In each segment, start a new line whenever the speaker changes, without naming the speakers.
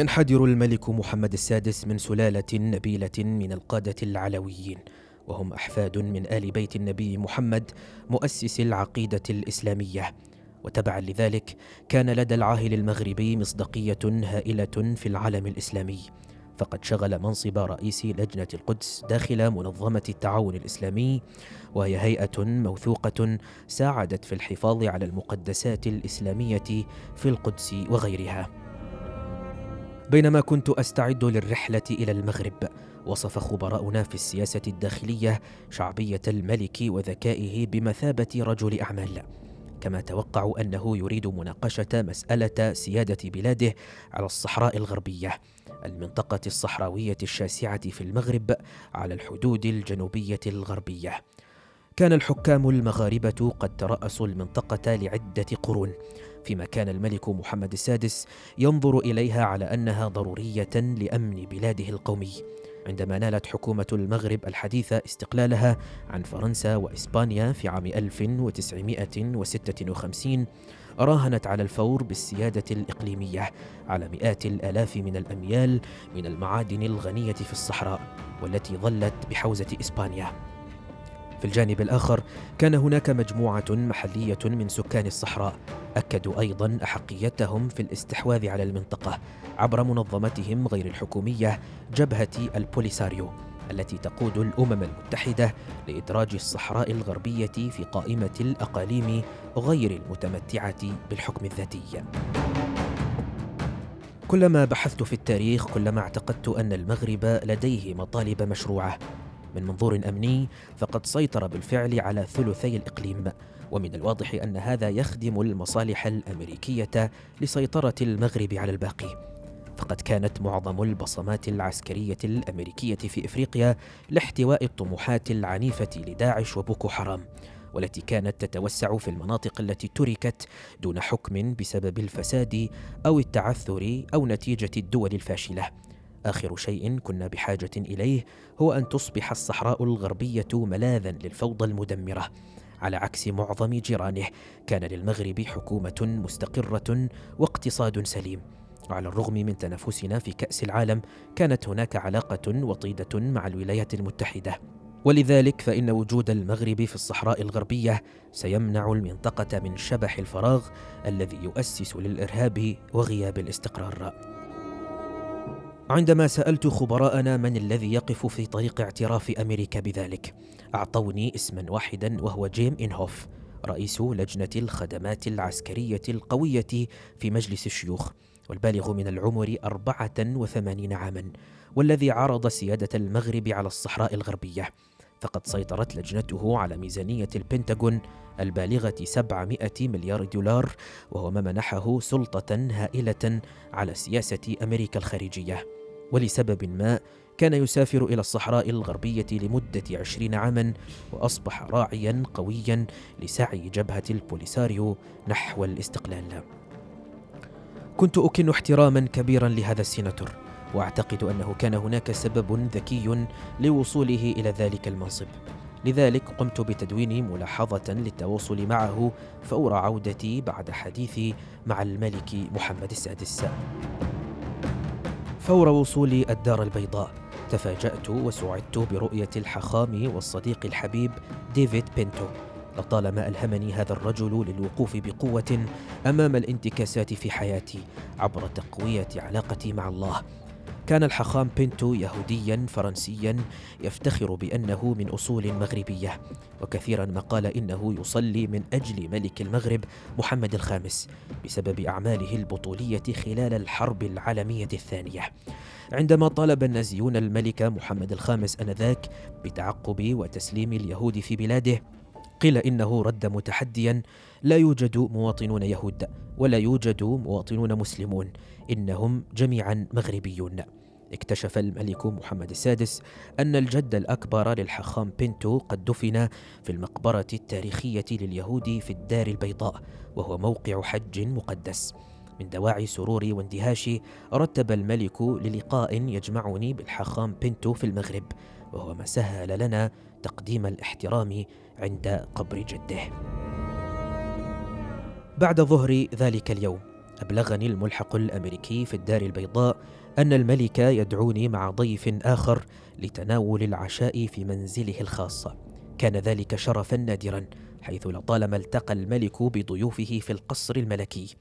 ينحدر الملك محمد السادس من سلالة نبيلة من القادة العلويين وهم أحفاد من آل بيت النبي محمد مؤسس العقيدة الإسلامية. وتبعا لذلك كان لدى العاهل المغربي مصداقية هائلة في العالم الإسلامي. فقد شغل منصب رئيس لجنة القدس داخل منظمة التعاون الإسلامي وهي هيئة موثوقة ساعدت في الحفاظ على المقدسات الإسلامية في القدس وغيرها. بينما كنت أستعد للرحلة إلى المغرب وصف خبراؤنا في السياسة الداخلية شعبية الملك وذكائه بمثابة رجل أعمال. كما توقعوا أنه يريد مناقشة مسألة سيادة بلاده على الصحراء الغربية المنطقة الصحراوية الشاسعة في المغرب على الحدود الجنوبية الغربية. كان الحكام المغاربة قد ترأسوا المنطقة لعدة قرون فيما كان الملك محمد السادس ينظر إليها على أنها ضرورية لأمن بلاده القومي. عندما نالت حكومة المغرب الحديثة استقلالها عن فرنسا وإسبانيا في عام 1956 راهنت على الفور بالسيادة الإقليمية على مئات الآلاف من الأميال من المعادن الغنية في الصحراء والتي ظلت بحوزة إسبانيا. في الجانب الآخر كان هناك مجموعة محلية من سكان الصحراء أكدوا أيضا أحقيتهم في الاستحواذ على المنطقة عبر منظمتهم غير الحكومية جبهة البوليساريو التي تقود الأمم المتحدة لإدراج الصحراء الغربية في قائمة الأقاليم غير المتمتعة بالحكم الذاتي. كلما بحثت في التاريخ كلما اعتقدت أن المغرب لديه مطالب مشروعة من منظور أمني فقد سيطر بالفعل على ثلثي الإقليم. ومن الواضح أن هذا يخدم المصالح الأمريكية لسيطرة المغرب على الباقي. فقد كانت معظم البصمات العسكرية الأمريكية في إفريقيا لاحتواء الطموحات العنيفة لداعش وبوكو حرام والتي كانت تتوسع في المناطق التي تركت دون حكم بسبب الفساد أو التعثر أو نتيجة الدول الفاشلة. آخر شيء كنا بحاجة إليه هو أن تصبح الصحراء الغربية ملاذا للفوضى المدمرة. على عكس معظم جيرانه كان للمغرب حكومة مستقرة واقتصاد سليم. وعلى الرغم من تنافسنا في كأس العالم كانت هناك علاقة وطيدة مع الولايات المتحدة. ولذلك فإن وجود المغرب في الصحراء الغربية سيمنع المنطقة من شبح الفراغ الذي يؤسس للإرهاب وغياب الاستقرار. عندما سألت خبراءنا من الذي يقف في طريق اعتراف أمريكا بذلك أعطوني اسما واحدا وهو جيم إنهوف رئيس لجنة الخدمات العسكرية القوية في مجلس الشيوخ والبالغ من العمر 84 عاما والذي عرض سيادة المغرب على الصحراء الغربية. فقد سيطرت لجنته على ميزانية البنتاغون البالغة 700 مليار دولار وهو ما منحه سلطة هائلة على سياسة أمريكا الخارجية. ولسبب ما كان يسافر إلى الصحراء الغربية لمدة عشرين عاما وأصبح راعيا قويا لسعي جبهة البوليساريو نحو الاستقلال. كنت أكن احتراما كبيرا لهذا السيناتور وأعتقد أنه كان هناك سبب ذكي لوصوله إلى ذلك المنصب. لذلك قمت بتدوين ملاحظة للتواصل معه فور عودتي بعد حديثي مع الملك محمد السادس. فور وصولي الدار البيضاء. تفاجأت وسعدت برؤية الحاخام والصديق الحبيب ديفيد بينتو لطالما ألهمني هذا الرجل للوقوف بقوة أمام الانتكاسات في حياتي عبر تقوية علاقتي مع الله. كان الحاخام بينتو يهوديا فرنسيا يفتخر بأنه من أصول مغربية وكثيرا ما قال إنه يصلي من أجل ملك المغرب محمد الخامس بسبب أعماله البطولية خلال الحرب العالمية الثانية. عندما طالب النازيون الملك محمد الخامس آنذاك بتعقب وتسليم اليهود في بلاده قيل إنه رد متحديا لا يوجد مواطنون يهود ولا يوجد مواطنون مسلمون إنهم جميعا مغربيون. اكتشف الملك محمد السادس أن الجد الأكبر للحخام بنتو قد دفن في المقبرة التاريخية لليهود في الدار البيضاء وهو موقع حج مقدس. من دواعي سروري واندهاشي رتب الملك للقاء يجمعني بالحخام بنتو في المغرب وهو ما سهل لنا تقديم الاحترام عند قبر جده. بعد ظهر ذلك اليوم أبلغني الملحق الأمريكي في الدار البيضاء أن الملك يدعوني مع ضيف آخر لتناول العشاء في منزله الخاص. كان ذلك شرفا نادرا حيث لطالما التقى الملك بضيوفه في القصر الملكي.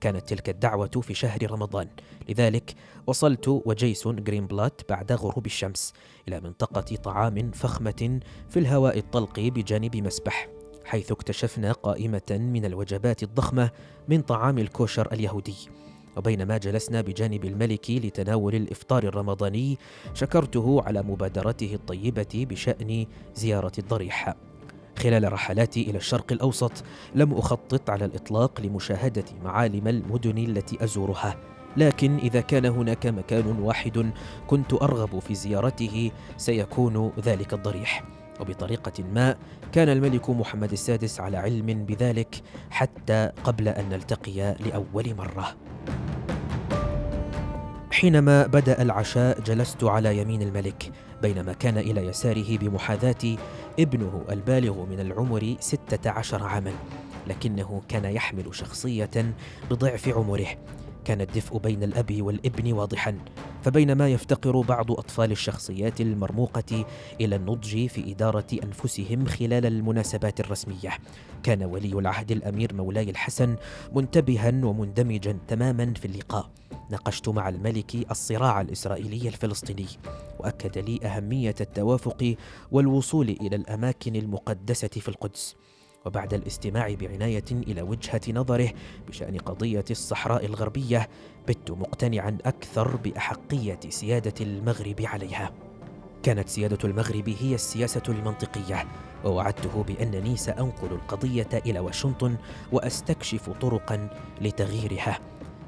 كانت تلك الدعوة في شهر رمضان. لذلك وصلت وجيسون جرينبلات بعد غروب الشمس إلى منطقة طعام فخمة في الهواء الطلق بجانب مسبح حيث اكتشفنا قائمة من الوجبات الضخمة من طعام الكوشر اليهودي. وبينما جلسنا بجانب الملك لتناول الإفطار الرمضاني شكرته على مبادرته الطيبة بشأن زيارة الضريح. خلال رحلاتي إلى الشرق الأوسط لم أخطط على الإطلاق لمشاهدة معالم المدن التي أزورها. لكن إذا كان هناك مكان واحد كنت أرغب في زيارته سيكون ذلك الضريح. وبطريقة ما كان الملك محمد السادس على علم بذلك حتى قبل أن نلتقي لأول مرة. حينما بدأ العشاء جلست على يمين الملك بينما كان إلى يساره بمحاذاة ابنه البالغ من العمر ستة عشر عاما لكنه كان يحمل شخصية بضعف عمره. كان الدفء بين الأب والابن واضحا فبينما يفتقر بعض أطفال الشخصيات المرموقة إلى النضج في إدارة أنفسهم خلال المناسبات الرسمية. كان ولي العهد الأمير مولاي الحسن منتبها ومندمجا تماما في اللقاء. ناقشت مع الملك الصراع الإسرائيلي الفلسطيني وأكد لي أهمية التوافق والوصول إلى الأماكن المقدسة في القدس. وبعد الاستماع بعناية إلى وجهة نظره بشأن قضية الصحراء الغربية بت مقتنعا أكثر بأحقية سيادة المغرب عليها. كانت سيادة المغرب هي السياسة المنطقية ووعدته بأنني سأنقل القضية إلى واشنطن وأستكشف طرقا لتغييرها.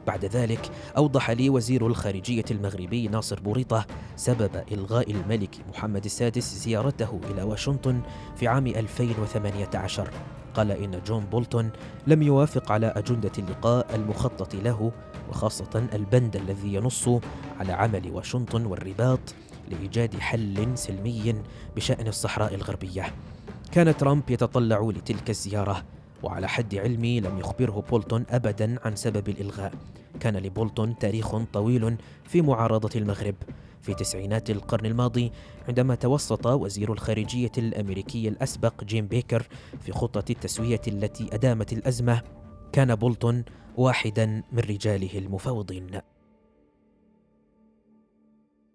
بعد ذلك أوضح لي وزير الخارجية المغربي ناصر بوريطة سبب إلغاء الملك محمد السادس زيارته إلى واشنطن في عام 2018 قال إن جون بولتون لم يوافق على أجندة اللقاء المخطط له وخاصة البند الذي ينص على عمل واشنطن والرباط لإيجاد حل سلمي بشأن الصحراء الغربية. كان ترامب يتطلع لتلك الزيارة. وعلى حد علمي لم يخبره بولتون أبدا عن سبب الإلغاء. كان لبولتون تاريخ طويل في معارضة المغرب. في تسعينات القرن الماضي عندما توسط وزير الخارجية الأمريكي الأسبق جيم بيكر في خطة التسوية التي أدامت الأزمة كان بولتون واحدا من رجاله المفاوضين.